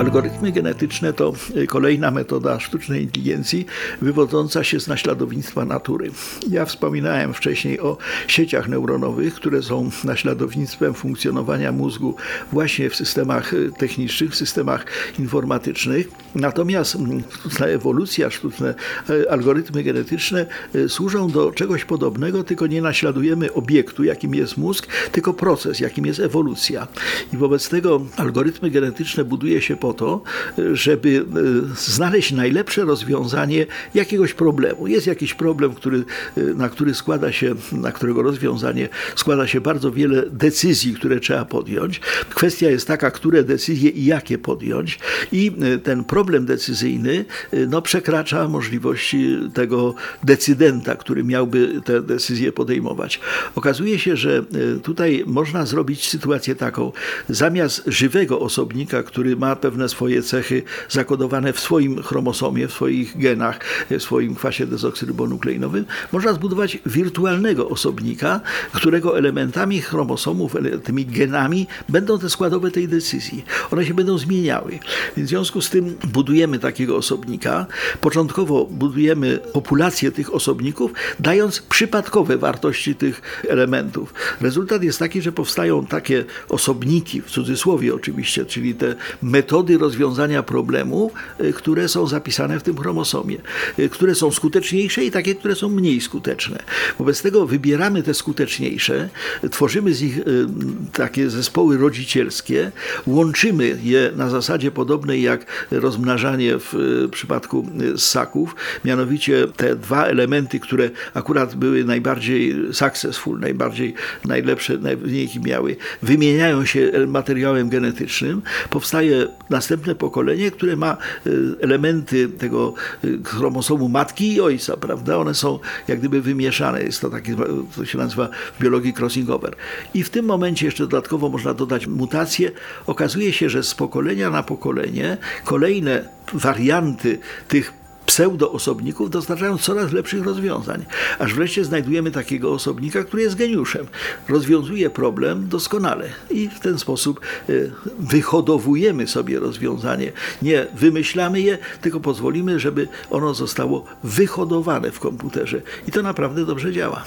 Algorytmy genetyczne to y, kolejna metoda sztucznej inteligencji wywodząca się z naśladownictwa natury. Ja wspominałem wcześniej o sieciach neuronowych, które są naśladownictwem funkcjonowania mózgu właśnie w systemach y, technicznych, w systemach informatycznych. Natomiast mm, sztuczna ewolucja, sztuczne y, algorytmy genetyczne służą do czegoś podobnego, tylko nie naśladujemy obiektu, jakim jest mózg, tylko proces, jakim jest ewolucja. I wobec tego algorytmy genetyczne buduje się po to, żeby e, znaleźć najlepsze rozwiązanie jakiegoś problemu. Jest jakiś problem, który, e, na który składa się, na którego rozwiązanie składa się bardzo wiele decyzji, które trzeba podjąć. Kwestia jest taka, które decyzje i jakie podjąć. I e, ten problem decyzyjny no, przekracza możliwości tego decydenta, który miałby te decyzje podejmować. Okazuje się, że tutaj można zrobić sytuację taką, zamiast żywego osobnika, który ma pewne pewne swoje cechy zakodowane w swoim chromosomie, w swoich genach, w swoim kwasie dezoksyrybonukleinowym, można zbudować wirtualnego osobnika, którego elementami chromosomów, tymi genami będą te składowe tej decyzji. One się będą zmieniały. Więc w związku z tym budujemy takiego osobnika. Początkowo budujemy populację tych osobników, dając przypadkowe wartości tych elementów. Rezultat jest taki, że powstają takie osobniki, w cudzysłowie oczywiście, czyli te metody, metody rozwiązania problemu, y, które są zapisane w tym chromosomie, y, które są skuteczniejsze i takie, które są mniej skuteczne. Wobec tego wybieramy te skuteczniejsze, tworzymy z nich y, takie zespoły rodzicielskie, łączymy je na zasadzie podobnej jak rozmnażanie w przypadku ssaków, mianowicie te dwa elementy, które akurat były najbardziej successful, najbardziej najlepsze wyniki miały, wymieniają się materiałem genetycznym, powstaje następne pokolenie, które ma y, elementy tego y, chromosomu matki i ojca, prawda? One są jak gdyby wymieszane. Jest to takie, co się nazywa w biologii crossing over. I w tym momencie jeszcze dodatkowo można dodać mutacje. Okazuje się, że z pokolenia na pokolenie kolejne warianty tych pseudoosobników dostarczają coraz lepszych rozwiązań, aż wreszcie znajdujemy takiego osobnika, który jest geniuszem. Rozwiązuje problem doskonale i w ten sposób e, wyhodowujemy sobie rozwiązanie. Nie wymyślamy je, tylko pozwolimy, żeby ono zostało wyhodowane w komputerze. I to naprawdę dobrze działa.